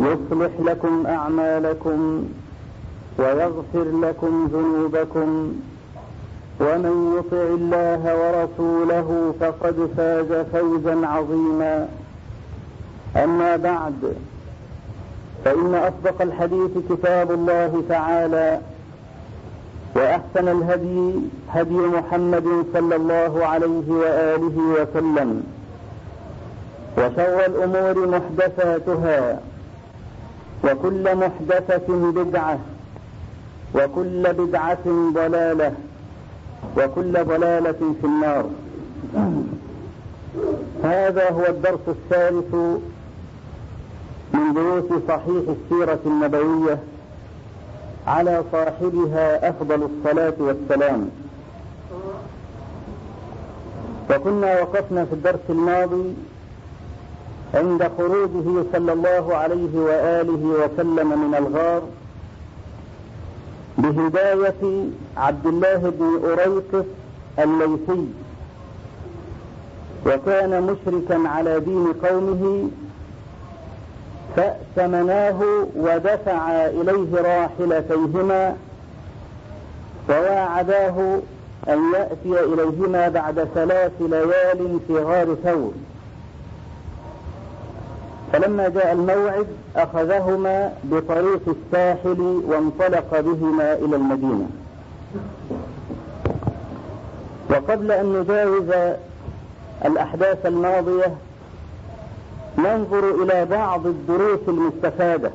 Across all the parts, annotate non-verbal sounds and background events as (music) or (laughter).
يصلح لكم أعمالكم ويغفر لكم ذنوبكم ومن يطع الله ورسوله فقد فاز فوزا عظيما. أما بعد فإن أصدق الحديث كتاب الله تعالى وأحسن الهدي هدي محمد صلى الله عليه وآله وسلم وشر الأمور محدثاتها وكل محدثة بدعة وكل بدعة ضلالة وكل ضلالة في النار. هذا هو الدرس الثالث من دروس صحيح السيرة النبوية على صاحبها أفضل الصلاة والسلام. وكنا وقفنا في الدرس الماضي عند خروجه صلى الله عليه وآله وسلم من الغار بهداية عبد الله بن اريقس الليثي. وكان مشركا على دين قومه فأتمناه ودفع إليه راحلتيهما وواعداه أن يأتي إليهما بعد ثلاث ليال في غار ثور. فلما جاء الموعد أخذهما بطريق الساحل وانطلق بهما إلى المدينة. وقبل أن نجاوز الأحداث الماضية ننظر إلى بعض الدروس المستفادة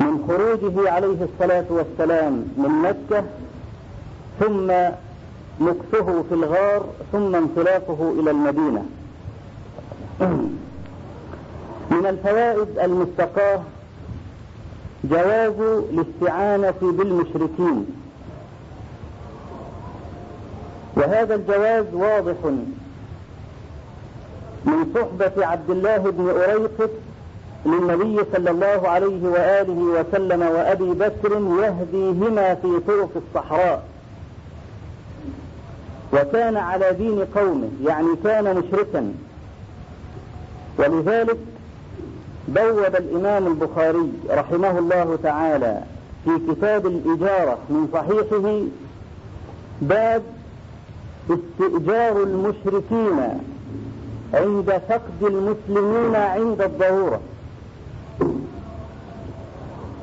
من خروجه عليه الصلاة والسلام من مكة ثم مكثه في الغار ثم انطلاقه إلى المدينة. من الفوائد المستقاة جواز الاستعانة بالمشركين. وهذا الجواز واضح من صحبة عبد الله بن أريقط للنبي صلى الله عليه وآله وسلم وأبي بكر يهديهما في طرق الصحراء. وكان على دين قومه يعني كان مشركا. ولذلك بوب الإمام البخاري رحمه الله تعالى في كتاب الإجارة من صحيحه باب استئجار المشركين عند فقد المسلمين عند الضرورة.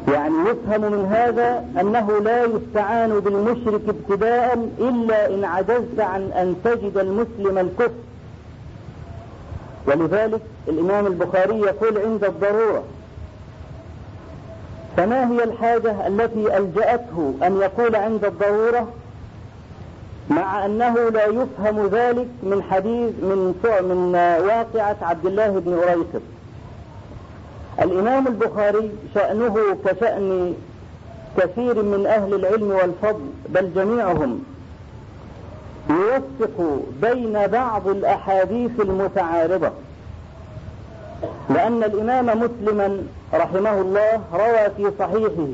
يعني يفهم من هذا أنه لا يستعان بالمشرك ابتداء إلا إن عجزت عن أن تجد المسلم الكفر. ولذلك الإمام البخاري يقول عند الضرورة فما هي الحاجة التي ألجأته أن يقول عند الضرورة؟ مع أنه لا يفهم ذلك من حديث من من واقعة عبد الله بن أريكب الإمام البخاري شأنه كشأن كثير من أهل العلم والفضل بل جميعهم يوفق بين بعض الأحاديث المتعارضة. لأن الإمام مسلما رحمه الله روى في صحيحه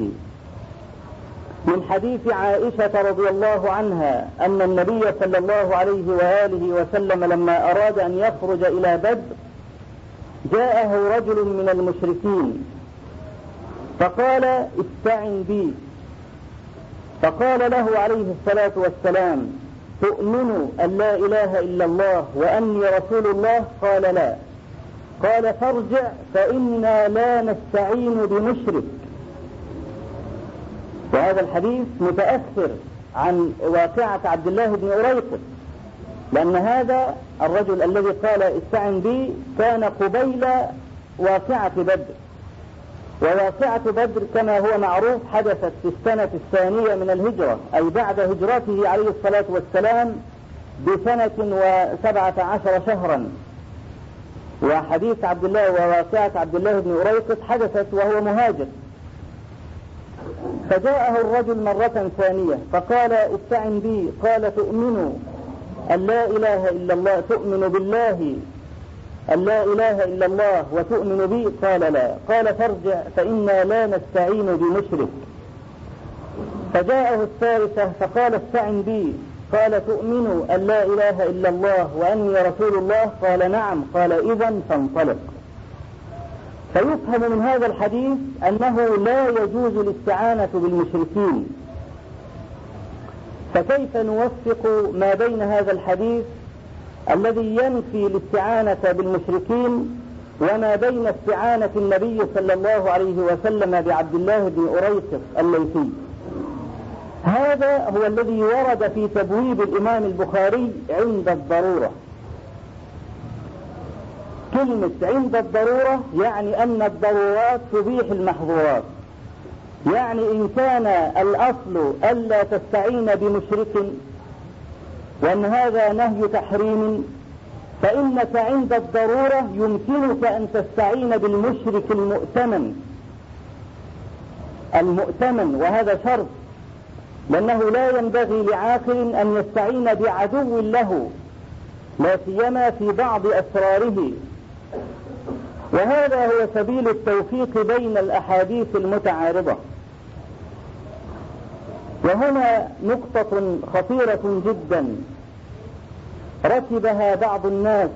من حديث عائشة رضي الله عنها أن النبي صلى الله عليه وآله وسلم لما أراد أن يخرج إلى بدر جاءه رجل من المشركين فقال استعن بي. فقال له عليه الصلاة والسلام تؤمن أن لا إله إلا الله وأني رسول الله؟ قال لا. قال فارجع فإنا لا نستعين بمشرك. وهذا الحديث متأثر عن واقعة عبد الله بن أريقط لأن هذا الرجل الذي قال استعن بي كان قبيل واقعة بدر. وواقعة بدر كما هو معروف حدثت في السنة الثانية من الهجرة أي بعد هجرته عليه الصلاة والسلام بسنة وسبعة عشر شهرا. وحديث عبد الله وواقعة عبد الله بن أريقط حدثت وهو مهاجر. فجاءه الرجل مرة ثانية فقال استعن بي. قال تؤمن. أن لا إله إلا الله تؤمن بالله. أن لا إله إلا الله وتؤمن بي؟ قال لا. قال فارجع فإنا لا نستعين بمشرك. فجاءه الثالثة فقال استعن بي. قال تؤمن أن لا إله إلا الله وأني رسول الله؟ قال نعم. قال إذا فانطلق. فيفهم من هذا الحديث أنه لا يجوز الاستعانة بالمشركين. فكيف نوفق ما بين هذا الحديث؟ الذي ينفي الاستعانة بالمشركين وما بين استعانة النبي صلى الله عليه وسلم بعبد الله بن أريقط الليثي. هذا هو الذي ورد في تبويب الإمام البخاري عند الضرورة. كلمة عند الضرورة يعني أن الضرورات تبيح المحظورات. يعني إن كان الأصل ألا تستعين بمشرك وأن هذا نهي تحريم فإنك عند الضرورة يمكنك أن تستعين بالمشرك المؤتمن. المؤتمن وهذا شرط لأنه لا ينبغي لعاقل أن يستعين بعدو له لا سيما في بعض أسراره. وهذا هو سبيل التوفيق بين الأحاديث المتعارضة. وهنا نقطة خطيرة جدا. ركبها بعض الناس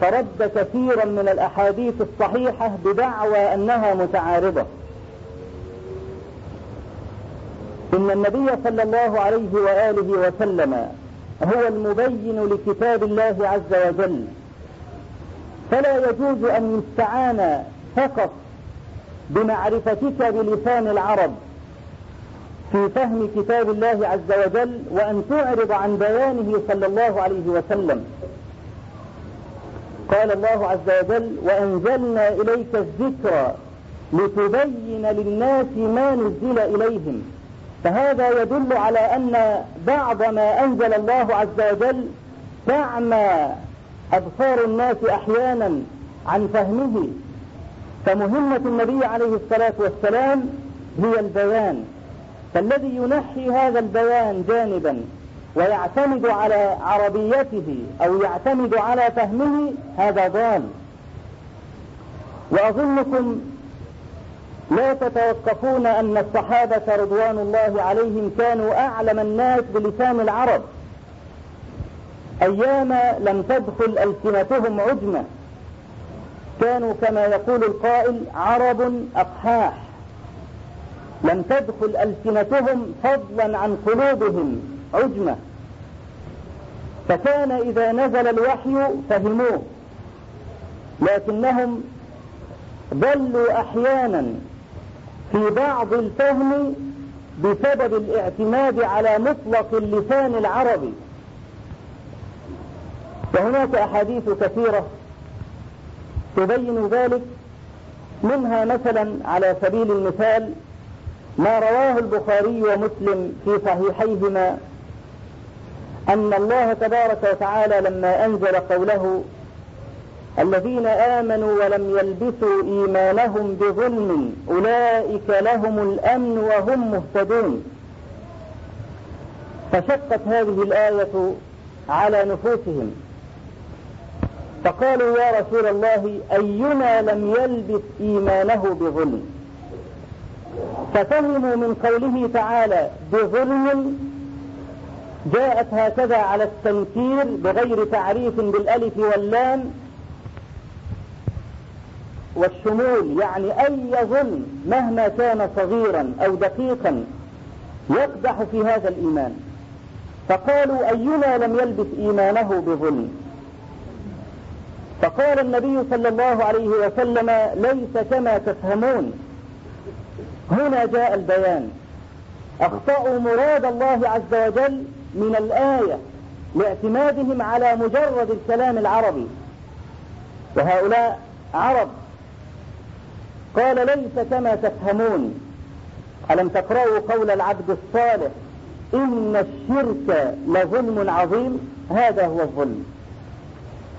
فرد كثيرا من الأحاديث الصحيحة بدعوى أنها متعارضة. إن النبي صلى الله عليه وآله وسلم هو المبين لكتاب الله عز وجل. فلا يجوز أن يستعان فقط بمعرفتك بلسان العرب. في فهم كتاب الله عز وجل وأن تعرض عن بيانه صلى الله عليه وسلم. قال الله عز وجل وأنزلنا إليك الذكر لتبين للناس ما نزل إليهم. فهذا يدل على أن بعض ما أنزل الله عز وجل تعمى أبصار الناس أحيانا عن فهمه. فمهمة النبي عليه الصلاة والسلام هي البيان. فالذي ينحي هذا البيان جانبا ويعتمد على عربيته أو يعتمد على فهمه هذا ضال. وأظنكم لا تتوقفون أن الصحابة رضوان الله عليهم كانوا أعلم الناس بلسان العرب. أيام لم تدخل ألسنتهم عجمة كانوا كما يقول القائل عرب أقحاح. لم تدخل ألسنتهم فضلا عن قلوبهم. عجمة. فكان إذا نزل الوحي فهموه. لكنهم ضلوا أحيانا في بعض الفهم بسبب الاعتماد على مطلق اللسان العربي. وهناك أحاديث كثيرة تبين ذلك منها مثلا على سبيل المثال ما رواه البخاري ومسلم في صحيحيهما أن الله تبارك وتعالى لما أنزل قوله الذين آمنوا ولم يلبسوا إيمانهم بظلم أولئك لهم الأمن وهم مهتدون. فشقت هذه الآية على نفوسهم. فقالوا يا رسول الله أينا لم يلبس إيمانه بظلم؟ ففهموا من قوله تعالى بظلم جاءت هكذا على التنكير بغير تعريف بالألف واللام والشمول يعني أي ظلم مهما كان صغيرا أو دقيقا يقدح في هذا الإيمان. فقالوا أينا لم يلبس إيمانه بظلم؟ فقال النبي صلى الله عليه وسلم ليس كما تفهمون. هنا جاء البيان. أخطأوا مراد الله عز وجل من الآية لاعتمادهم على مجرد الكلام العربي. وهؤلاء عرب. قال ليس كما تفهمون. ألم تقرأوا قول العبد الصالح إن الشرك لظلم عظيم؟ هذا هو الظلم.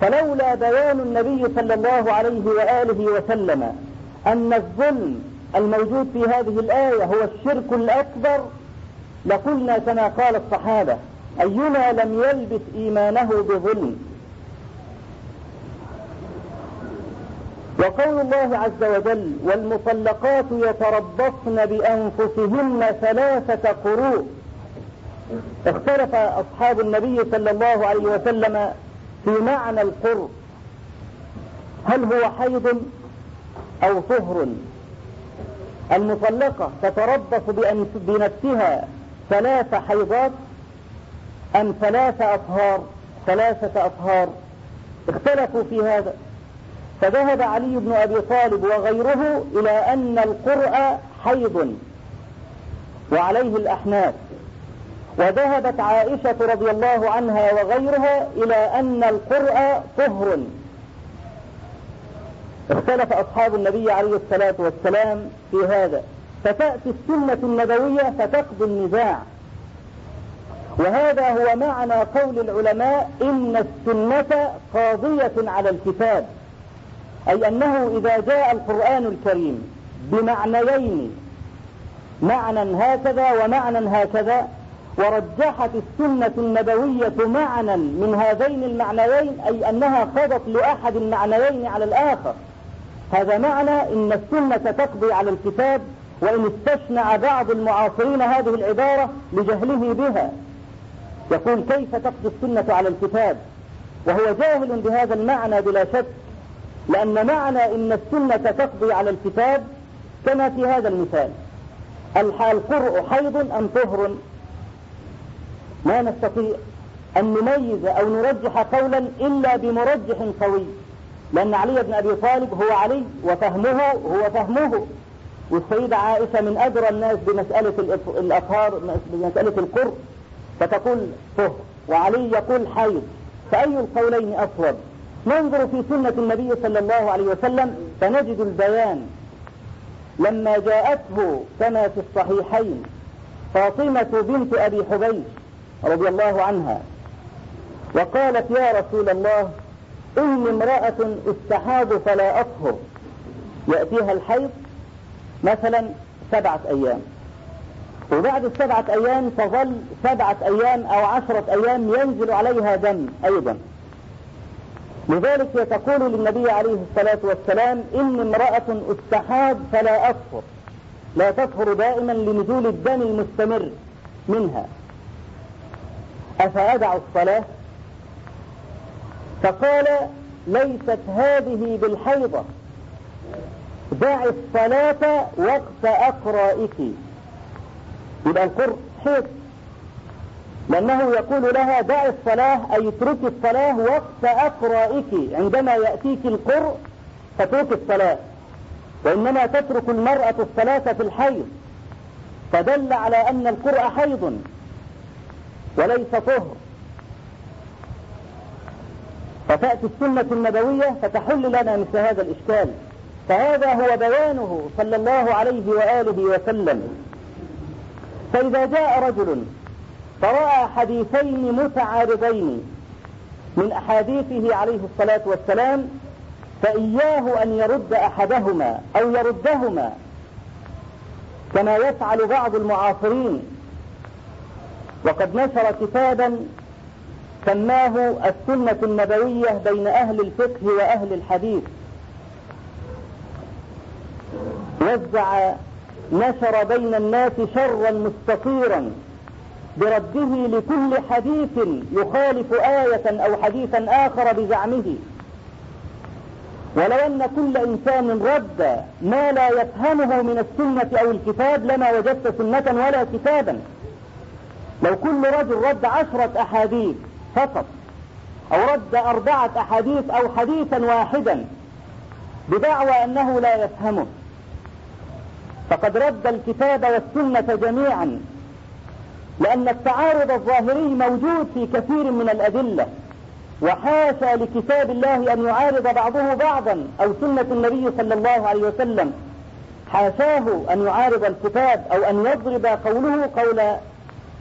فلولا بيان النبي صلى الله عليه وآله وسلم أن الظلم الموجود في هذه الآية هو الشرك الأكبر. لقلنا كما قال الصحابة أينا لم يلبس إيمانه بظلم. وقول الله عز وجل والمطلقات يتربصن بأنفسهن ثلاثة قروء. اختلف أصحاب النبي صلى الله عليه وسلم في معنى القر هل هو حيض أو طهر؟ المطلقة تتربص بنفسها ثلاث حيضات أم ثلاث أطهار ثلاثة أطهار. اختلفوا في هذا. فذهب علي بن أبي طالب وغيره إلى أن القرء حيض وعليه الأحناف. وذهبت عائشة رضي الله عنها وغيرها إلى أن القرء طهر. اختلف أصحاب النبي عليه الصلاة والسلام في هذا. فتأتي السنة النبوية فتقضي النزاع. وهذا هو معنى قول العلماء إن السنة قاضية على الكتاب. أي أنه إذا جاء القرآن الكريم بمعنيين معنى هكذا ومعنى هكذا ورجحت السنة النبوية معنى من هذين المعنيين أي أنها قضت لأحد المعنيين على الآخر. هذا معنى إن السنة تقضي على الكتاب وإن استشنع بعض المعاصرين هذه العبارة لجهله بها. يقول كيف تقضي السنة على الكتاب؟ وهو جاهل بهذا المعنى بلا شك لأن معنى إن السنة تقضي على الكتاب كما في هذا المثال. القرء حيض أم طهر؟ ما نستطيع أن نميز أو نرجح قولا إلا بمرجح قوي. لأن علي بن أبي طالب هو علي وفهمه هو فهمه. والسيدة عائشة من أدرى الناس بمسألة الأطهار بمسألة القرء فتقول طهر وعلي يقول حيض فأي القولين أصوب ننظر في سنة النبي صلى الله عليه وسلم فنجد البيان. لما جاءته كما في الصحيحين فاطمة بنت أبي حبيش رضي الله عنها وقالت يا رسول الله إني امرأة استحاض فلا أطهر يأتيها الحيض مثلا سبعة أيام. وبعد السبعة أيام تظل سبعة أيام أو عشرة أيام ينزل عليها دم أيضا. لذلك هي تقول للنبي عليه الصلاة والسلام إن امرأة استحاض فلا أطهر لا تطهر دائما لنزول الدم المستمر منها. أفأدع الصلاة؟ فقال ليست هذه بالحيضة. دع الصلاة وقت أقرائك. يبقى القر حيض. لأنه يقول لها دع الصلاة أي اتركي الصلاة وقت أقرائك. عندما يأتيك القر فترك الصلاة. وإنما تترك المرأة الصلاة في الحيض. فدل على أن القرء حيض. وليس طهر. فتأتي السنة النبوية فتحل لنا مثل هذا الإشكال فهذا هو بيانه صلى الله عليه وآله وسلم. فإذا جاء رجل فرأى حديثين متعارضين من أحاديثه عليه الصلاة والسلام فإياه أن يرد أحدهما أو يردهما كما يفعل بعض المعاصرين. وقد نشر كتابا سماه السنة النبوية بين أهل الفقه وأهل الحديث. وزع نشر بين الناس شرا مستطيرا برده لكل حديث يخالف آية أو حديثا آخر بزعمه. ولو أن كل إنسان رد ما لا يفهمه من السنة أو الكتاب لما وجدت سنة ولا كتابا. لو كل رجل رد عشرة أحاديث فقط أو رد أربعة أحاديث أو حديثا واحدا بدعوى أنه لا يفهمه. فقد رد الكتاب والسنة جميعا لأن التعارض الظاهري موجود في كثير من الأدلة وحاشا لكتاب الله أن يعارض بعضه بعضا أو سنة النبي صلى الله عليه وسلم حاشاه أن يعارض الكتاب أو أن يضرب قوله قول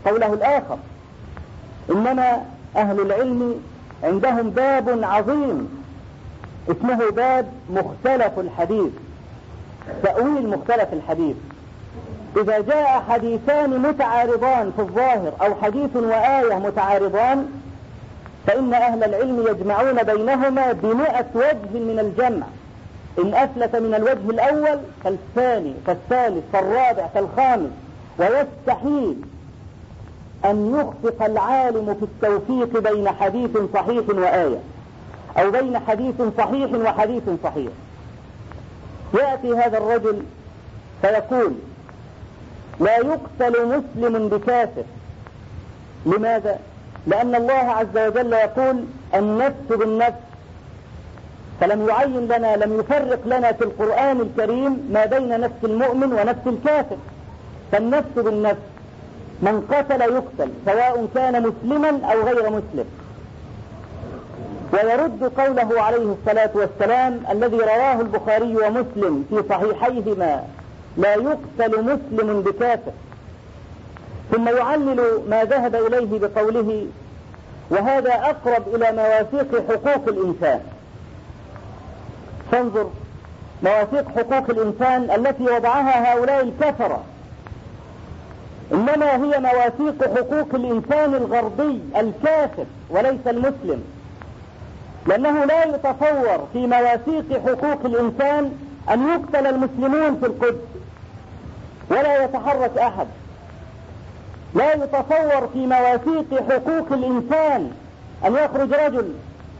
قوله الآخر. إنما أهل العلم عندهم باب عظيم اسمه باب مختلف الحديث تأويل مختلف الحديث. إذا جاء حديثان متعارضان في الظاهر أو حديث وآية متعارضان فإن أهل العلم يجمعون بينهما بمئة وجه من الجمع. إن أفلت من الوجه الأول فالثاني فالثالث فالرابع فالخامس ويستحيل. أن يخفق العالم في التوفيق بين حديث صحيح وآية أو بين حديث صحيح وحديث صحيح. يأتي هذا الرجل فيقول لا يقتل مسلم بكافر. لماذا؟ لأن الله عز وجل يقول النفس بالنفس. فلم يعين لنا لم يفرق لنا في القرآن الكريم ما بين نفس المؤمن ونفس الكافر. فالنفس بالنفس. من قتل يقتل سواء كان مسلما أو غير مسلم. ويرد قوله عليه الصلاة والسلام الذي رواه البخاري ومسلم في صحيحيهما لا يقتل مسلم بكافر. ثم يعلل ما ذهب إليه بقوله وهذا أقرب إلى مواثيق حقوق الإنسان. فانظر مواثيق حقوق الإنسان التي وضعها هؤلاء الكفرة إنما هي مواثيق حقوق الإنسان الغربي الكافر وليس المسلم. لأنه لا يتصور في مواثيق حقوق الإنسان أن يقتل المسلمون في القدس ولا يتحرك أحد. لا يتصور في مواثيق حقوق الإنسان أن يخرج رجل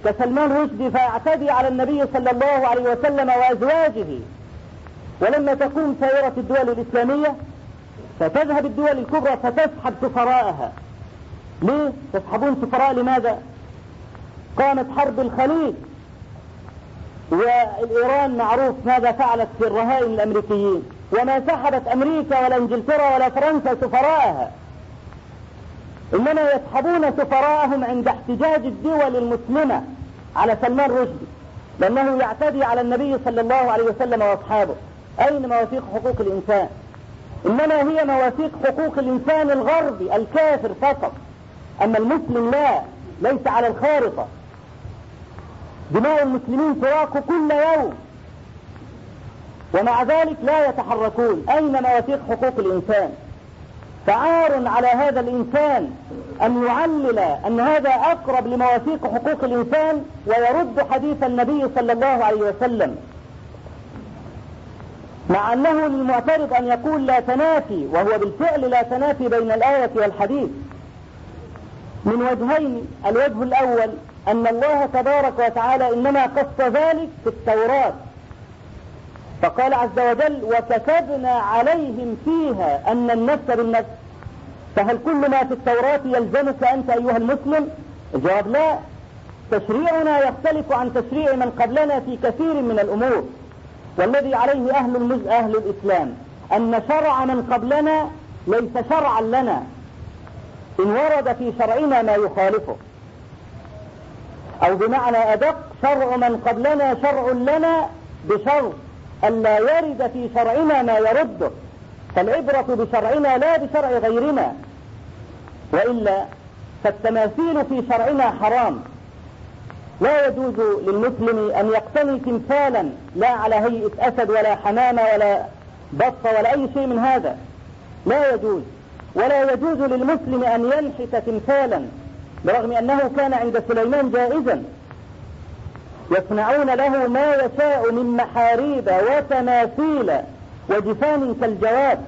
كسلمان رشدي فيعتدي على النبي صلى الله عليه وسلم وأزواجه ولما تكون سائرة الدول الإسلامية فتذهب الدول الكبرى فتسحب سفراءها. ليه؟ تسحبون سفراء لماذا؟ قامت حرب الخليج. والإيران معروف ماذا فعلت في الرهائن الأمريكيين. وما سحبت أمريكا ولا إنجلترا ولا فرنسا سفراءها. إنما يسحبون سفراءهم عند احتجاج الدول المسلمة على سلمان رشدي. لأنه يعتدي على النبي صلى الله عليه وسلم وأصحابه. أين مواثيق حقوق الإنسان؟ إنما هي مواثيق حقوق الإنسان الغربي الكافر فقط. أما المسلم لا ليس على الخارطة. دماء المسلمين تراق كل يوم. ومع ذلك لا يتحركون. أين مواثيق حقوق الإنسان؟ فعار على هذا الإنسان أن يعلل أن هذا أقرب لمواثيق حقوق الإنسان ويرد حديث النبي صلى الله عليه وسلم. مع أنه للمعترض أن يقول لا تنافي وهو بالفعل لا تنافي بين الآية والحديث. من وجهين الوجه الأول أن الله تبارك وتعالى إنما قص ذلك في التوراة. فقال عز وجل وكتبنا عليهم فيها أن النفس بالنفس. فهل كل ما في التوراة يلزمك أنت أيها المسلم؟ الجواب لا. تشريعنا يختلف عن تشريع من قبلنا في كثير من الأمور. والذي عليه أهل المز أهل الإسلام. أن شرع من قبلنا ليس شرعا لنا. إن ورد في شرعنا ما يخالفه. أو بمعنى أدق شرع من قبلنا شرع لنا بشرط ألا يرد في شرعنا ما يرده. فالعبرة بشرعنا لا بشرع غيرنا. وإلا فالتماثيل في شرعنا حرام. لا يجوز للمسلم أن يقتني تمثالا لا على هيئة أسد ولا حمامة ولا بطة ولا أي شيء من هذا. لا يجوز. ولا يجوز للمسلم أن ينحت تمثالا برغم أنه كان عند سليمان جائزا. يصنعون له ما يشاء من محاريب وتماثيل وجفان كالجواب.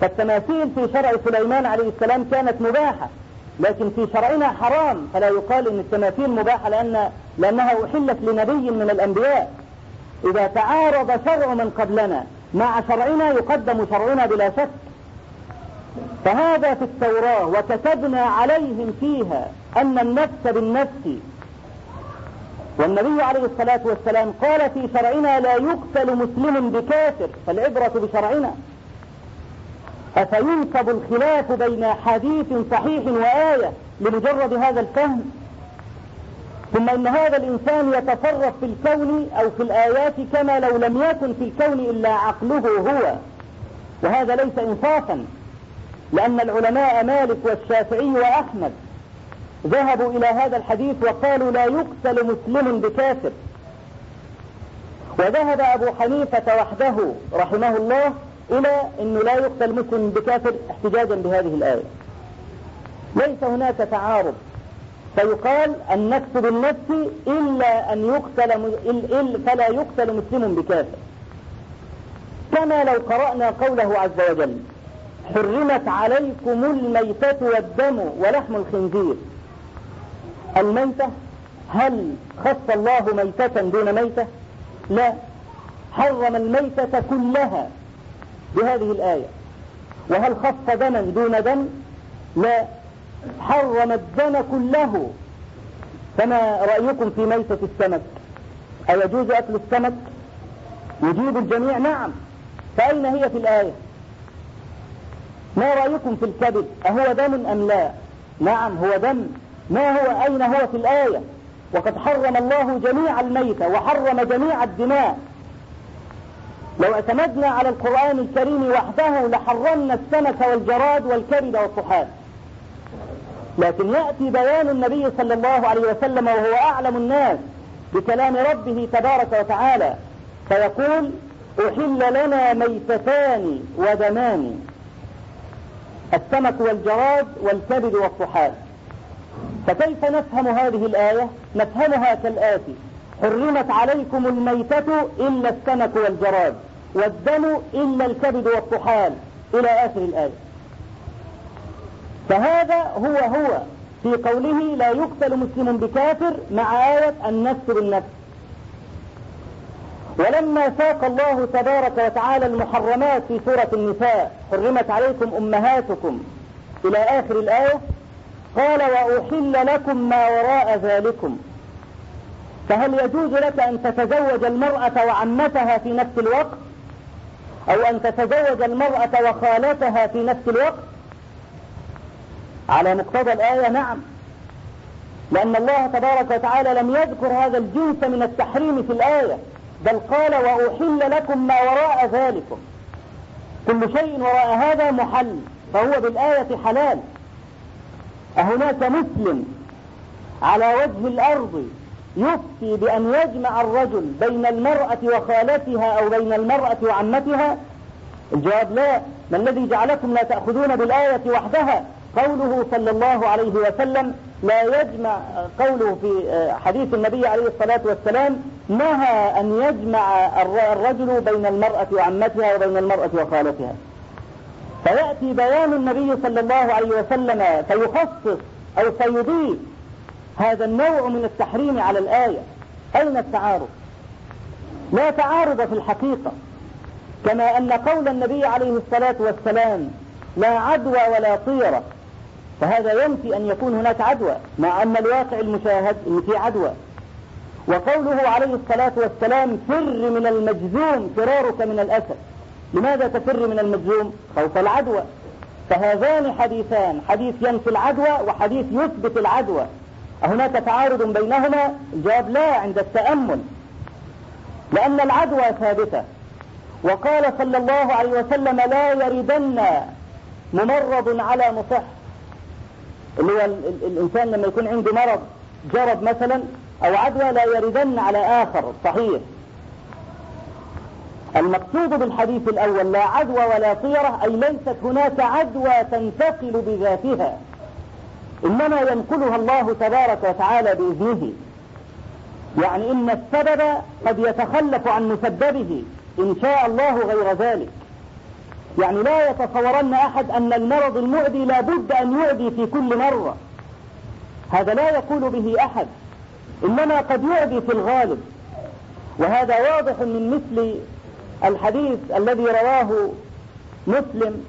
فالتماثيل في شرع سليمان عليه السلام كانت مباحة. لكن في شرعنا حرام فلا يقال إن التماثيل مباحة لأن لأنها أحلت لنبي من الأنبياء. إذا تعارض شرع من قبلنا مع شرعنا يقدم شرعنا بلا شك. فهذا في التوراة وكتبنا عليهم فيها أن النفس بالنفس. والنبي عليه الصلاة والسلام قال في شرعنا لا يقتل مسلم بكافر فالعبرة بشرعنا. أفينسب الخلاف بين حديث صحيح وآية لمجرد هذا الفهم؟ ثم إن هذا الإنسان يتصرف في الكون أو في الآيات كما لو لم يكن في الكون إلا عقله هو. وهذا ليس إنصافا لأن العلماء مالك والشافعي وأحمد ذهبوا إلى هذا الحديث وقالوا لا يقتل مسلم بكافر. وذهب أبو حنيفة وحده رحمه الله إلى أنه لا يقتل مسلم بكافر احتجاجا بهذه الآية. ليس هناك تعارض. فيقال النفس بالنفس إلا أن يقتل فلا يقتل مسلم بكافر. كما لو قرأنا قوله عز وجل حرمت عليكم الميتة والدم ولحم الخنزير. الميتة هل خص الله ميتة دون ميتة؟ لا. حرم الميتة كلها. بهذه الآية. وهل خص دما دون دم؟ لا. حرم الدم كله. فما رأيكم في ميتة السمك؟ أيجوز أكل السمك؟ يجيب الجميع؟ نعم. فأين هي في الآية؟ ما رأيكم في الكبد أهو دم أم لا؟ نعم هو دم. ما هو أين هو في الآية؟ وقد حرم الله جميع الميتة وحرم جميع الدماء. لو اعتمدنا على القرآن الكريم وحده لحرمنا السمك والجراد والكبد والطحال. لكن يأتي بيان النبي صلى الله عليه وسلم وهو أعلم الناس بكلام ربه تبارك وتعالى فيقول أحل لنا ميتتان ودمان السمك والجراد والكبد والطحال. فكيف نفهم هذه الآية؟ نفهمها كالآتي حرمت عليكم الميتة إلا السمك والجراد. والدم إلا الكبد والطحال إلى آخر الآية. فهذا هو هو في قوله لا يقتل مسلم بكافر مع آية النفس بالنفس. ولما ساق الله تبارك وتعالى المحرمات في سورة النساء حرمت عليكم أمهاتكم إلى آخر الآية قال وأحل لكم ما وراء ذلكم. فهل يجوز لك أن تتزوج المرأة وعمتها في نفس الوقت؟ أو أن تتزوج المرأة وخالتها في نفس الوقت؟ على مقتضى الآية نعم. لأن الله تبارك وتعالى لم يذكر هذا الجنس من التحريم في الآية بل قال وأحل لكم ما وراء ذلكم. كل شيء وراء هذا محل فهو بالآية حلال. أهناك مسلم على وجه الأرض يفتي بأن يجمع الرجل بين المرأة وخالتها أو بين المرأة وعمتها؟ الجواب لا. ما الذي جعلكم لا تأخذون بالآية وحدها؟ قوله صلى الله عليه وسلم لا يجمع قوله في حديث النبي عليه الصلاة والسلام نهى أن يجمع الرجل بين المرأة وعمتها وبين المرأة وخالتها. فيأتي بيان النبي صلى الله عليه وسلم فيخصص أو فيضيف هذا النوع من التحريم على الآية. أين التعارض؟ لا تعارض في الحقيقة كما أن قول النبي عليه الصلاة والسلام لا عدوى ولا طيرة فهذا ينفي أن يكون هناك عدوى مع أن الواقع المشاهد أن في عدوى. وقوله عليه الصلاة والسلام فر من المجذوم فرارك من الأسد. لماذا تفر من المجذوم؟ خوف العدوى. فهذان حديثان حديث ينفي العدوى وحديث يثبت العدوى. أهناك تعارض بينهما الجواب لا عند التأمل لأن العدوى ثابتة. وقال صلى الله عليه وسلم لا يردن ممرض على مصح. اللي هو الإنسان لما يكون عنده مرض جرب مثلا أو عدوى لا يردن على آخر صحيح. المقصود بالحديث الأول لا عدوى ولا طيرة أي ليست هناك عدوى تنتقل بذاتها. إنما ينقلها الله تبارك وتعالى بإذنه. يعني إن السبب قد يتخلف عن مسببه إن شاء الله غير ذلك. يعني لا يتصورن أحد أن المرض المؤذي لابد أن يؤذي في كل مرة. هذا لا يقول به أحد. إنما قد يؤذي في الغالب. وهذا واضح من مثل الحديث الذي رواه مسلم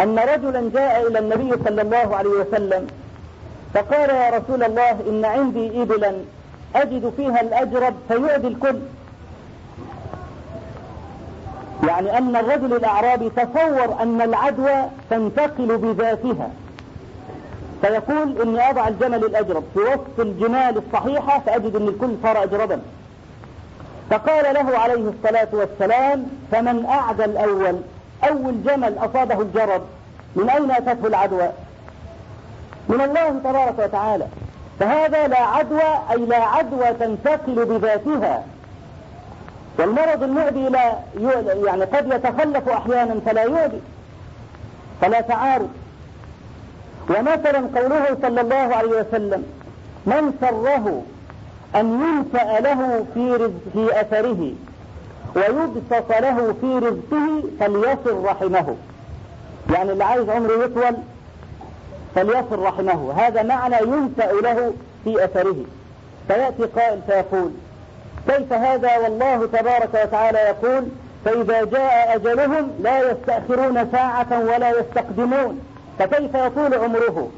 أن رجلا جاء إلى النبي صلى الله عليه وسلم فقال يا رسول الله إن عندي إبلا أجد فيها الأجرب فيؤذي الكل. يعني أن الرجل الأعرابي تصور أن العدوى تنتقل بذاتها. فيقول إني أضع الجمل الأجرب في وسط الجمال الصحيحة فأجد أن الكل صار أجربا. فقال له عليه الصلاة والسلام فمن أعدى الأول؟ أول جمل أصابه الجرب من أين أتته العدوى؟ من الله تبارك وتعالى. فهذا لا عدوى أي لا عدوى تنتقل بذاتها. والمرض المعدي لا يعني قد يتخلف أحيانا فلا يؤذي فلا تعارض. ومثلا قوله صلى الله عليه وسلم من سره أن ينسأ له في, في أثره. ويبسط له في رزقه فليصل رحمه. يعني اللي عايز عمره يطول فليصل رحمه. هذا معنى ينسأ له في أثره. فيأتي قائل فيقول كيف هذا؟ والله تبارك وتعالى يقول فإذا جاء أجلهم لا يستأخرون ساعة ولا يستقدمون. فكيف يطول عمره؟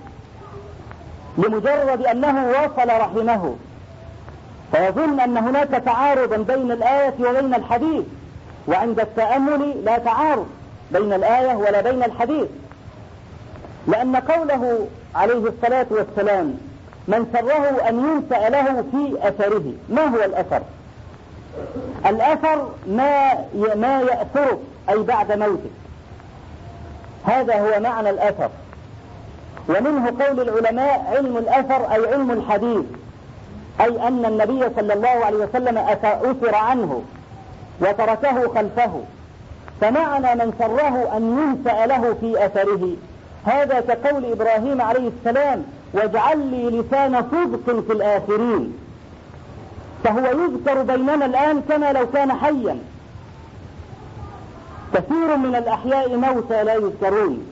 لمجرد أنه وصل رحمه. فيظن أن هناك تعارضا بين الآية وبين الحديث وعند التأمل لا تعارض بين الآية ولا بين الحديث. لأن قوله عليه الصلاة والسلام من سره أن ينسأ له في أثره. ما هو الأثر؟ الأثر ما ما يأثرك أي بعد موتك. هذا هو معنى الأثر. ومنه قول العلماء علم الأثر أي علم الحديث. أي أن النبي صلى الله عليه وسلم أثر عنه وتركه خلفه فمعنى من سره أن ينسأ له في أثره. هذا كقول إبراهيم عليه السلام واجعل لي لسان صدق في الآخرين فهو يذكر بيننا الآن كما لو كان حيا. كثير من الأحياء موتى لا يذكرون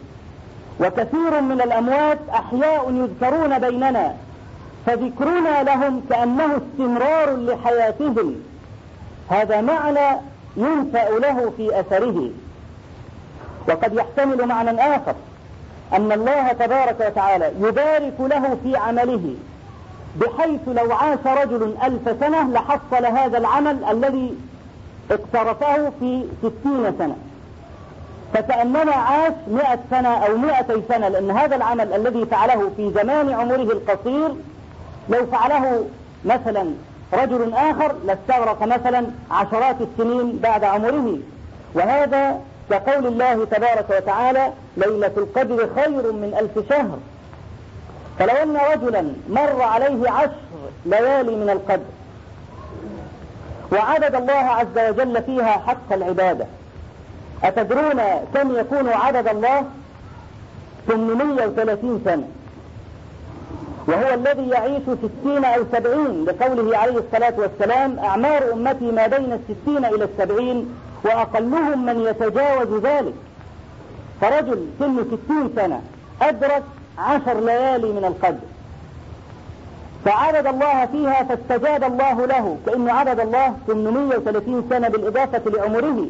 وكثير من الأموات أحياء يذكرون بيننا. فذكرنا لهم كأنه استمرار لحياتهم. هذا معنى ينفأ له في أثره. وقد يحتمل معنى آخر أن الله تبارك وتعالى يبارك له في عمله بحيث لو عاش رجل ألف سنة لحصل هذا العمل الذي اقترفه في ستين سنة. فكأنما عاش مئة سنة أو مئتي سنة لأن هذا العمل الذي فعله في زمان عمره القصير لو فعله مثلا رجل آخر لاستغرق مثلا عشرات السنين بعد عمره. وهذا كقول الله تبارك وتعالى ليلة القدر خير من ألف شهر. فلو أن رجلا مر عليه عشر ليالي من القدر وعبد الله عز وجل فيها حق العبادة أتدرون كم يكون عدد الله؟ 830 سنة. وهو الذي يعيش ستين أو سبعين لقوله عليه الصلاة والسلام أعمار أمتي ما بين الستين إلى السبعين وأقلهم من يتجاوز ذلك. فرجل سن ستين سنة أدرك عشر ليالي من القدر. فعبد الله فيها فاستجاب الله له كأن عبد الله 830 سنة بالإضافة لعمره.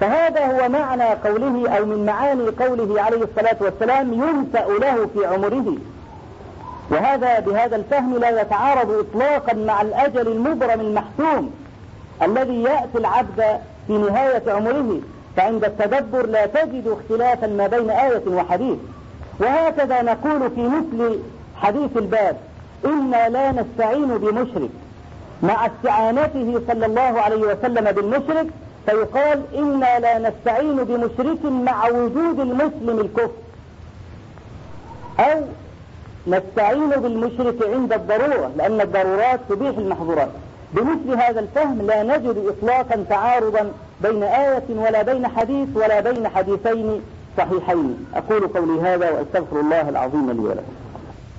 فهذا هو معنى قوله أو من معاني قوله عليه الصلاة والسلام ينسأ له في عمره. وهذا بهذا الفهم لا يتعارض إطلاقا مع الأجل المبرم المحتوم الذي يأتي العبد في نهاية عمره فعند التدبر لا تجد اختلافا ما بين آية وحديث. وهكذا نقول في مثل حديث الباب إنا لا نستعين بمشرك. مع استعانته صلى الله عليه وسلم بالمشرك فيقال إنا لا نستعين بمشرك مع وجود المسلم الكفر. أو نستعين بالمشرك عند الضرورة لأن الضرورات تبيح المحظورات. بمثل هذا الفهم لا نجد إطلاقا تعارضا بين آية ولا بين حديث ولا بين حديثين صحيحين. أقول قولي هذا وأستغفر الله العظيم لي ولكم.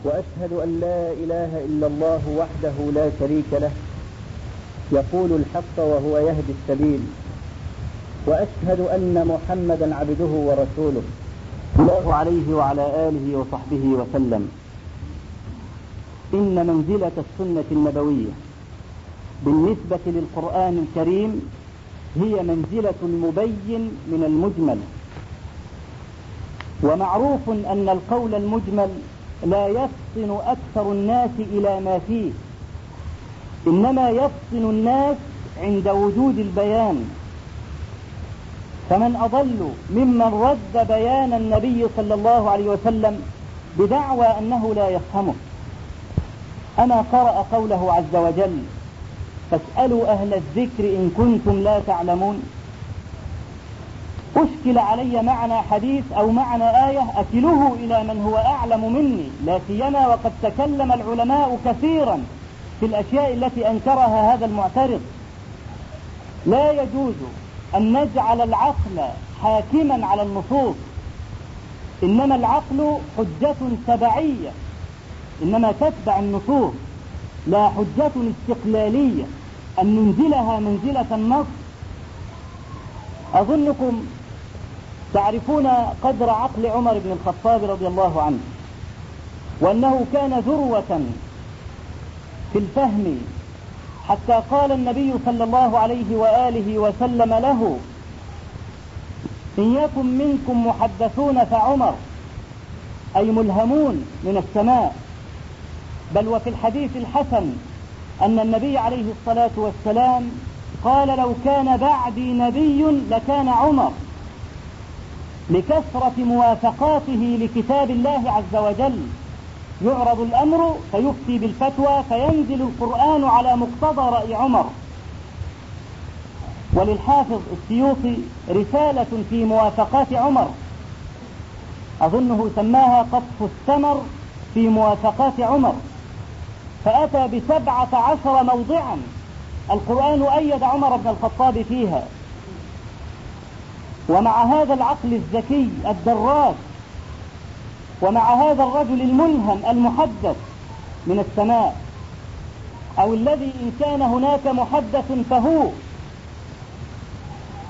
وأشهد أن لا إله إلا الله وحده لا شريك له. يقول الحق وهو يهدي السبيل. وأشهد أن محمدا عبده ورسوله. الله عليه وعلى آله وصحبه وسلم. إن منزلة السنة النبوية بالنسبة للقرآن الكريم هي منزلة المبين من المجمل. ومعروف أن القول المجمل لا يفطن أكثر الناس إلى ما فيه إنما يفطن الناس عند وجود البيان. فمن أضل ممن رد بيان النبي صلى الله عليه وسلم بدعوى أنه لا يفهمه. أما قرأ قوله عز وجل فاسألوا أهل الذكر إن كنتم لا تعلمون. أشكل علي معنى حديث أو معنى آية أكله إلى من هو أعلم مني لا سيما وقد تكلم العلماء كثيرا في الأشياء التي أنكرها هذا المعترض. لا يجوز أن نجعل العقل حاكما على النصوص إنما العقل حجة تبعية إنما تتبع النصوص لا حجة استقلالية. أن ننزلها منزلة النص. أظنكم تعرفون قدر عقل عمر بن الخطاب رضي الله عنه وأنه كان ذروة في الفهم حتى قال النبي صلى الله عليه وآله وسلم له إن يكن منكم محدثون فعمر أي ملهمون من السماء. بل وفي الحديث الحسن أن النبي عليه الصلاة والسلام قال لو كان بعدي نبي لكان عمر. لكثرة موافقاته لكتاب الله عز وجل. يعرض الأمر فيفتي بالفتوى فينزل القرآن على مقتضى رأي عمر. وللحافظ السيوطي رسالة في موافقات عمر. أظنه سماها قطف الثمر في موافقات عمر. فأتى بسبعة عشر موضعا. القرآن أيد عمر بن الخطاب فيها. ومع هذا العقل الذكي الدراس ومع هذا الرجل الملهم المحدث من السماء أو الذي إن كان هناك محدث فهو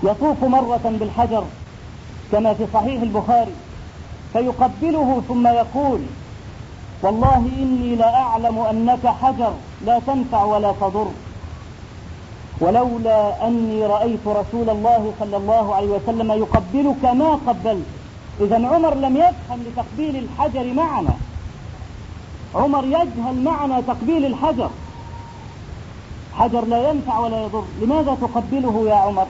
يطوف مرة بالحجر كما في صحيح البخاري فيقبله ثم يقول والله إني لأعلم أنك حجر لا تنفع ولا تضر. ولولا أني رأيت رسول الله صلى الله عليه وسلم يقبلك ما قبلت. إذا عمر لم يفهم لتقبيل الحجر معنى عمر يجهل معنى تقبيل الحجر. حجر لا ينفع ولا يضر. لماذا تقبله يا عمر؟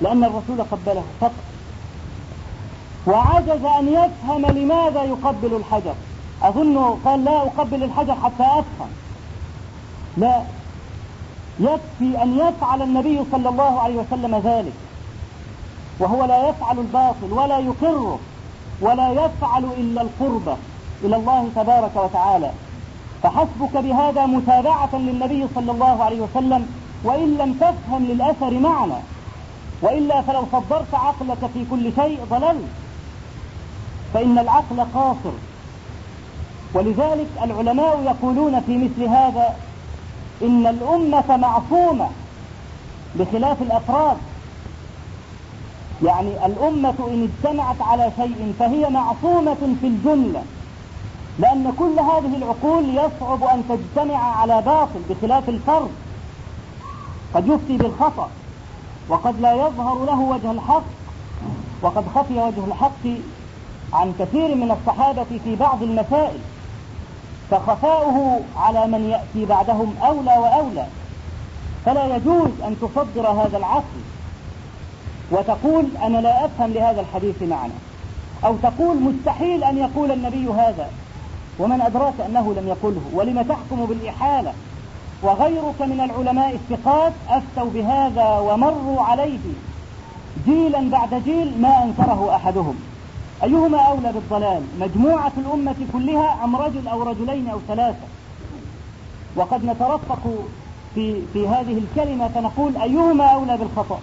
لأن الرسول قبله فقط. وعجز أن يفهم لماذا يقبل الحجر. أظن قال لا أقبل الحجر حتى أفهم لا. يكفي أن يفعل النبي صلى الله عليه وسلم ذلك. وهو لا يفعل الباطل ولا يقره ولا يفعل إلا القربة إلى الله تبارك وتعالى. فحسبك بهذا متابعة للنبي صلى الله عليه وسلم وإن لم تفهم للأثر معنى وإلا فلو صدرت عقلك في كل شيء ضللت. فإن العقل قاصر. ولذلك العلماء يقولون في مثل هذا إن الأمة معصومة بخلاف الأفراد. يعني الأمة إن اجتمعت على شيء فهي معصومة في الجملة لأن كل هذه العقول يصعب أن تجتمع على باطل بخلاف الفرد. قد يفتي بالخطأ وقد لا يظهر له وجه الحق وقد خفي وجه الحق عن كثير من الصحابة في بعض المسائل. فخفاؤه على من يأتي بعدهم أولى وأولى. فلا يجوز أن تصدر هذا العقل وتقول أنا لا أفهم لهذا الحديث معنى أو تقول مستحيل أن يقول النبي هذا ومن أدراك أنه لم يقله ولم تحكم بالإحالة؟ وغيرك من العلماء الثقات أفتوا بهذا ومروا عليه جيلا بعد جيل ما أنكره أحدهم. أيهما أولى بالضلال؟ مجموعة الأمة كلها أم رجل أو رجلين أو ثلاثة؟ وقد نترفق في, في هذه الكلمة فنقول أيهما أولى بالخطأ؟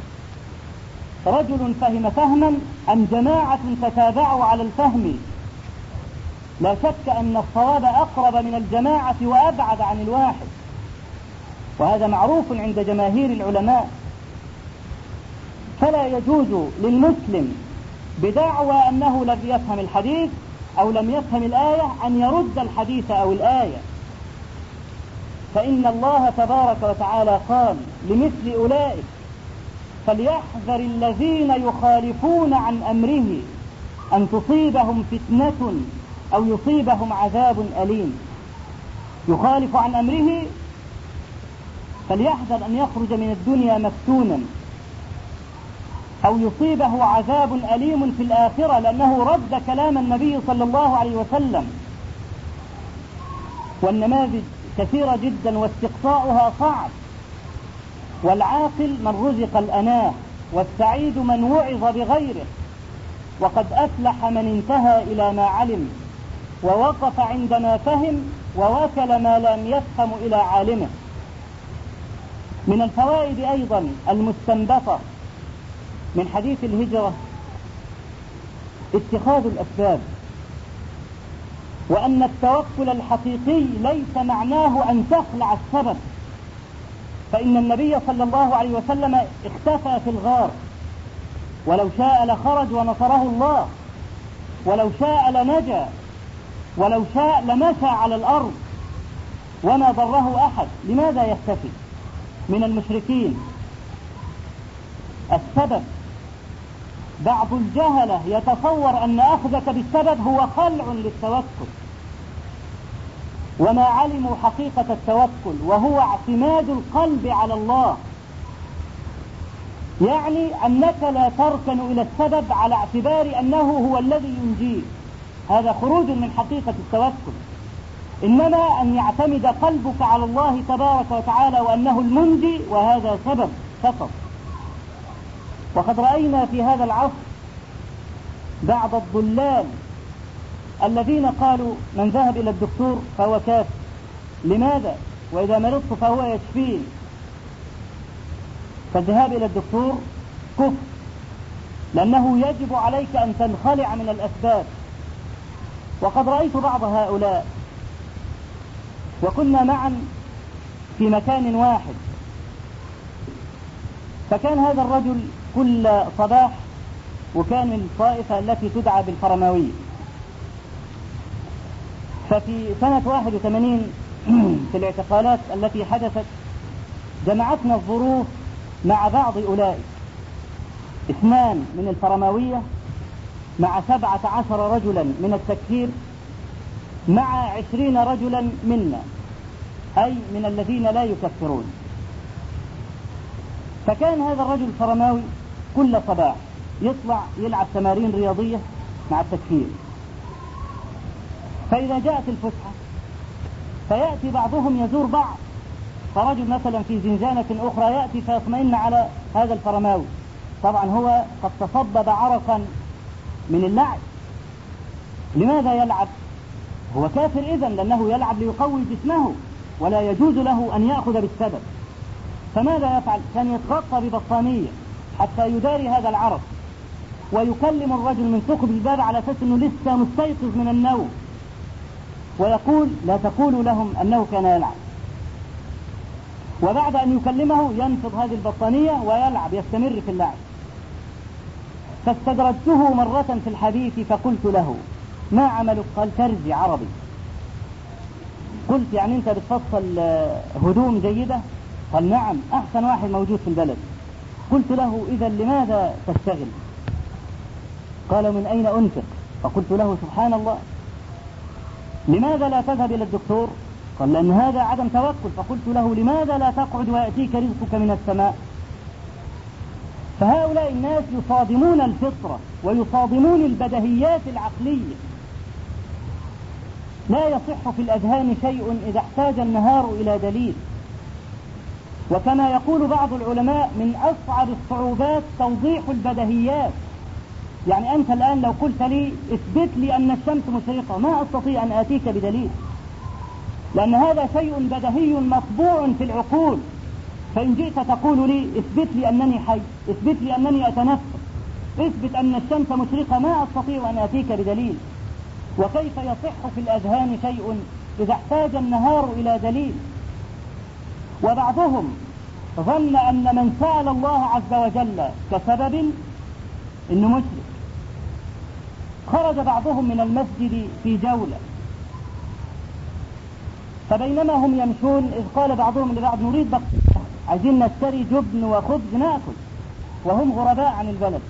رجل فهم فهما أم جماعة تتابعوا على الفهم؟ لا شك أن الصواب أقرب من الجماعة وأبعد عن الواحد. وهذا معروف عند جماهير العلماء. فلا يجوز للمسلم بدعوى أنه لم يفهم الحديث أو لم يفهم الآية أن يرد الحديث أو الآية. فإن الله تبارك وتعالى قال لمثل أولئك فليحذر الذين يخالفون عن أمره أن تصيبهم فتنة أو يصيبهم عذاب أليم. يخالف عن أمره فليحذر أن يخرج من الدنيا مفتونا. أو يصيبه عذاب أليم في الآخرة لأنه رد كلام النبي صلى الله عليه وسلم. والنماذج كثيرة جدا واستقصاؤها صعب. والعاقل من رزق الأناة والسعيد من وعظ بغيره. وقد أفلح من انتهى إلى ما علم ووقف عندما فهم ووكل ما لم يفهم إلى عالمه. من الفوائد أيضا المستنبطة من حديث الهجرة اتخاذ الأسباب وأن التوكل الحقيقي ليس معناه أن تخلع السبب فإن النبي صلى الله عليه وسلم اختفى في الغار ولو شاء لخرج ونصره الله ولو شاء لنجا ولو شاء لمشى على الأرض وما ضره أحد. لماذا يختفي من المشركين؟ السبب بعض الجهلة يتصور أن أخذك بالسبب هو خلع للتوكل. وما علموا حقيقة التوكل وهو اعتماد القلب على الله. يعني أنك لا تركن إلى السبب على اعتبار أنه هو الذي ينجيك هذا خروج من حقيقة التوكل. إنما أن يعتمد قلبك على الله تبارك وتعالى وأنه المنجي وهذا سبب فقط. وقد رأينا في هذا العصر بعض الضلال الذين قالوا من ذهب إلى الدكتور فهو كافر لماذا؟ وإذا مرضت فهو يشفين. فالذهاب إلى الدكتور كفر لأنه يجب عليك أن تنخلع من الأسباب. وقد رأيت بعض هؤلاء وكنا معا في مكان واحد. فكان هذا الرجل كل صباح وكان من الطائفة التي تدعى بالفرماوية. ففي سنة 81 (clears throat) في الاعتقالات التي حدثت جمعتنا الظروف مع بعض أولئك. اثنان من الفرماوية مع سبعة عشر رجلا من التكفير مع عشرين رجلا منا أي من الذين لا يكفرون. فكان هذا الرجل الفرماوي كل صباح يطلع يلعب تمارين رياضية مع التكفير. فإذا جاءت الفسحة فيأتي بعضهم يزور بعض. فرجل مثلا في زنزانة أخرى يأتي فيطمئن على هذا الفرماوي. طبعا هو قد تصبب عرقا من اللعب. لماذا يلعب؟ هو كافر إذا لأنه يلعب ليقوي جسمه ولا يجوز له أن يأخذ بالسبب. فماذا يفعل؟ كان يتغطى ببطانية. حتى يداري هذا العرق ويكلم الرجل من ثقب الباب على أساس أنه لسه مستيقظ من النوم. ويقول لا تقولوا لهم أنه كان يلعب. وبعد أن يكلمه ينفض هذه البطانية ويلعب يستمر في اللعب. فاستدرجته مرة في الحديث فقلت له ما عملك قال ترزي عربي. قلت يعني أنت بتفصل هدوم جيدة؟ قال نعم أحسن واحد موجود في البلد. قلت له إذا لماذا تشتغل؟ قال من أين أنفق؟ فقلت له سبحان الله. لماذا لا تذهب إلى الدكتور؟ قال لأن هذا عدم توكل. فقلت له لماذا لا تقعد ويأتيك رزقك من السماء؟ فهؤلاء الناس يصادمون الفطرة ويصادمون البدهيات العقلية. لا يصح في الأذهان شيء إذا احتاج النهار إلى دليل. وكما يقول بعض العلماء من أصعب الصعوبات توضيح البدهيات. يعني أنت الآن لو قلت لي اثبت لي أن الشمس مشرقة ما أستطيع أن آتيك بدليل؟ لأن هذا شيء بدهي مطبوع في العقول. فإن جئت تقول لي اثبت لي أنني حي اثبت لي أنني أتنفس اثبت أن الشمس مشرقة ما أستطيع أن آتيك بدليل؟ وكيف يصح في الأذهان شيء إذا احتاج النهار إلى دليل؟ وبعضهم ظن أن من سأل الله عز وجل كسبب إنه مشرك. خرج بعضهم من المسجد في جولة. فبينما هم يمشون إذ قال بعضهم لبعض نريد بقى عايزين نشتري جبن وخبز ناكل. وهم غرباء عن البلد.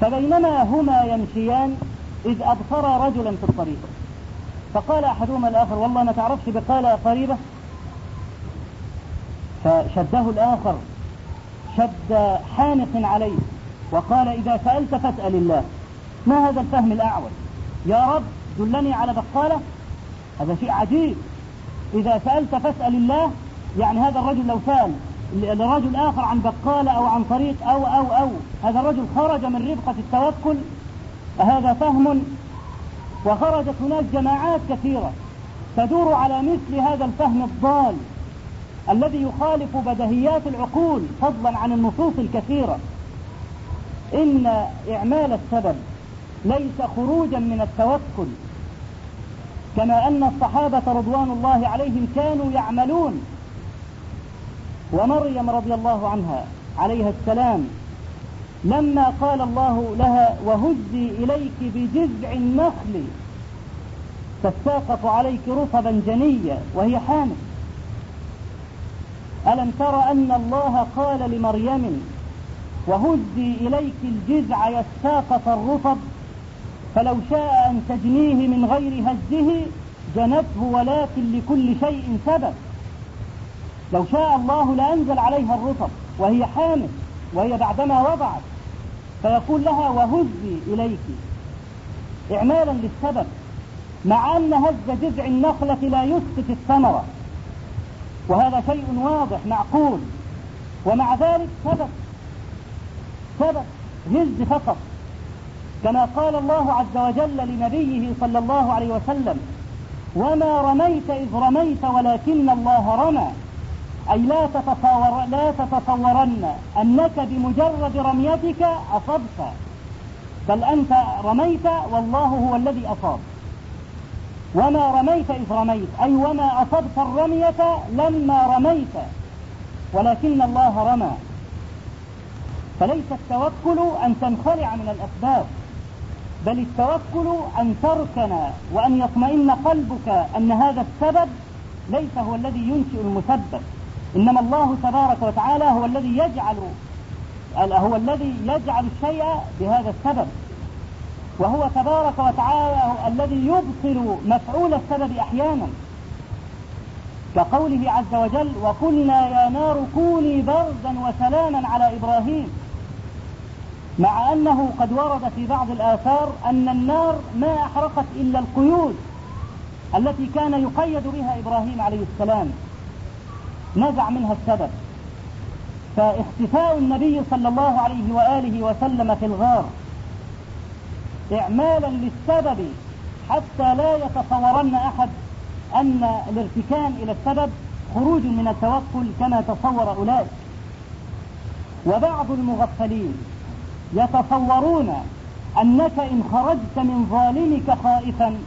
فبينما هما يمشيان إذ أبصر رجلا في الطريق. فقال أحدهما الآخر والله ما تعرفش بقالة قريبة؟ فشده الآخر شد حانق عليه وقال إذا سألت فاسأل الله ما هذا الفهم الأعوج يا رب دلني على بقالة؟ هذا شيء عجيب. إذا سألت فاسأل الله يعني هذا الرجل لو سأل لرجل آخر عن بقالة أو عن طريق أو أو أو هذا الرجل خرج من رفقة التوكل هذا فهم وخرجت هناك جماعات كثيرة تدور على مثل هذا الفهم الضال الذي يخالف بدهيات العقول فضلا عن النصوص الكثيرة. إن إعمال السبب ليس خروجا من التوكل كما أن الصحابة رضوان الله عليهم كانوا يعملون. ومريم رضي الله عنها عليها السلام لما قال الله لها وهزي إليك بجذع النخل. تساقط عليك رطبا جنيا وهي حامل. ألم تر أن الله قال لمريم وهزي إليك الجذع يساقط الرطب؟ فلو شاء أن تجنيه من غير هزه جنته ولكن لكل شيء سبب. لو شاء الله لأنزل عليها الرطب وهي حامل. وهي بعدما وضعت فيقول لها وهزي إليك. إعمالا للسبب مع أن هز جذع النخلة لا يسقط الثمرة. وهذا شيء واضح معقول. ومع ذلك ثبت ثبت هز فقط. كما قال الله عز وجل لنبيه صلى الله عليه وسلم وما رميت إذ رميت ولكن الله رمى. أي لا تتصور لا تتصورن أنك بمجرد رميتك أصبت. بل أنت رميت والله هو الذي أصاب. وما رميت إذ رميت. أي وما أصبت الرمية لما رميت. ولكن الله رمى. فليس التوكل أن تنخلع من الأسباب بل التوكل أن تركن وأن يطمئن قلبك أن هذا السبب ليس هو الذي ينشئ المسبب. إنما الله تبارك وتعالى هو الذي يجعل هو الذي يجعل الشيء بهذا السبب. وهو تبارك وتعالى الذي يبطل مفعول السبب أحيانا. كقوله عز وجل وقلنا يا نار كوني بردا وسلاما على إبراهيم. مع أنه قد ورد في بعض الآثار أن النار ما أحرقت إلا القيود التي كان يقيد بها إبراهيم عليه السلام. نزع منها السبب. فاختفاء النبي صلى الله عليه وآله وسلم في الغار. إعمالا للسبب حتى لا يتصورن أحد أن الارتكان إلى السبب خروج من التوكل كما تصور أولئك. وبعض المغفلين يتصورون أنك إن خرجت من ظالمك خائفا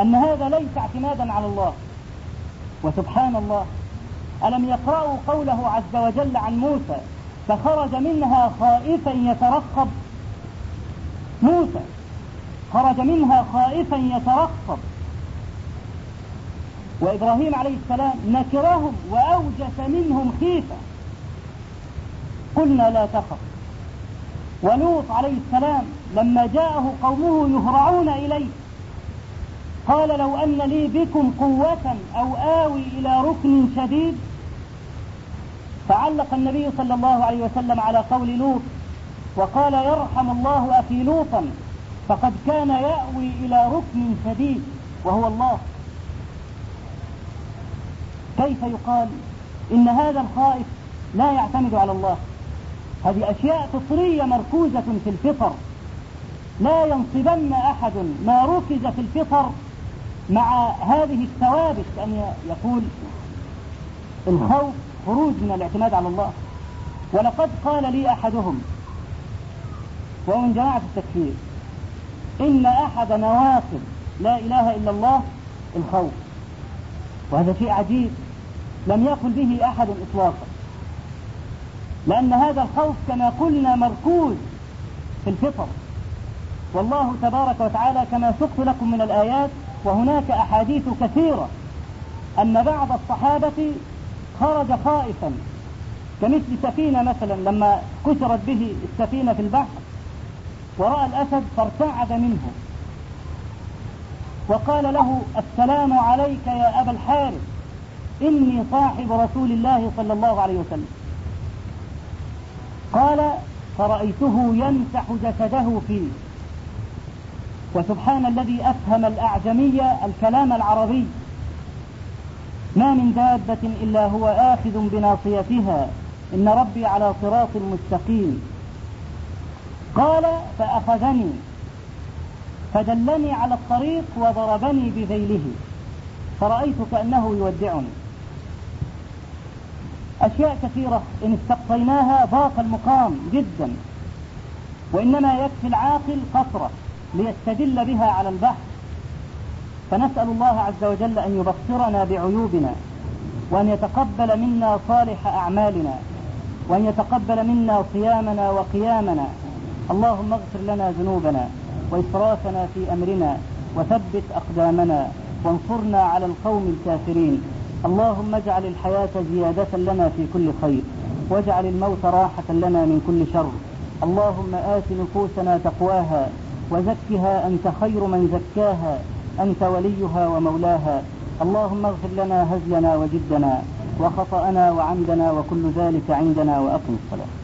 أن هذا ليس اعتمادا على الله. وسبحان الله. ألم يقرأوا قوله عز وجل عن موسى فخرج منها خائفا يترقب؟ موسى خرج منها خائفا يترقب. وإبراهيم عليه السلام نكرهم وأوجس منهم خيفة. قلنا لا تخف. ولوط عليه السلام لما جاءه قومه يهرعون إليه. قال لو أن لي بكم قوة أو آوي إلى ركن شديد فعلق النبي صلى الله عليه وسلم على قول لوط وقال يرحم الله أخي لوطا فقد كان يأوي إلى ركن شديد وهو الله. كيف يقال إن هذا الخائف لا يعتمد على الله؟ هذه أشياء فطرية مركوزة في الفطر. لا ينصبن أحد ما ركز في الفطر مع هذه الثوابت أن يقول الخوف خروج من الاعتماد على الله. ولقد قال لي أحدهم وهو من جماعة التكفير إن أحد نواقض لا إله إلا الله الخوف. وهذا شيء عجيب لم يقل به أحد إطلاقا. لأن هذا الخوف كما قلنا مركوز في الفطر. والله تبارك وتعالى كما سقت لكم من الآيات وهناك أحاديث كثيرة أن بعض الصحابة خرج خائفا. كمثل سفينة مثلا لما كسرت به السفينة في البحر ورأى الأسد فارتعد منه. وقال له السلام عليك يا أبا الحارث إني صاحب رسول الله صلى الله عليه وسلم. قال فرأيته يمسح جسده فيه. وسبحان الذي أفهم الأعجمية الكلام العربي. ما من دابة إلا هو آخذ بناصيتها. إن ربي على صراط مستقيم. قال فأخذني. فدلني على الطريق وضربني بذيله. فرأيت كأنه يودعني. أشياء كثيرة إن استقصيناها ضاق المقام جدا. وإنما يكفي العاقل قصرة ليستدل بها على البحث. فنسأل الله عز وجل أن يبصرنا بعيوبنا وأن يتقبل منا صالح أعمالنا وأن يتقبل منا صيامنا وقيامنا. اللهم اغفر لنا ذنوبنا وإسرافنا في أمرنا وثبت أقدامنا وانصرنا على القوم الكافرين. اللهم اجعل الحياة زيادة لنا في كل خير واجعل الموت راحة لنا من كل شر. اللهم آت نفوسنا تقواها وزكها أنت خير من زكاها. أنت وليها ومولاها. اللهم اغفر لنا هزلنا وجدنا وخطأنا وعمدنا وكل ذلك عندنا وأقم الصلاة.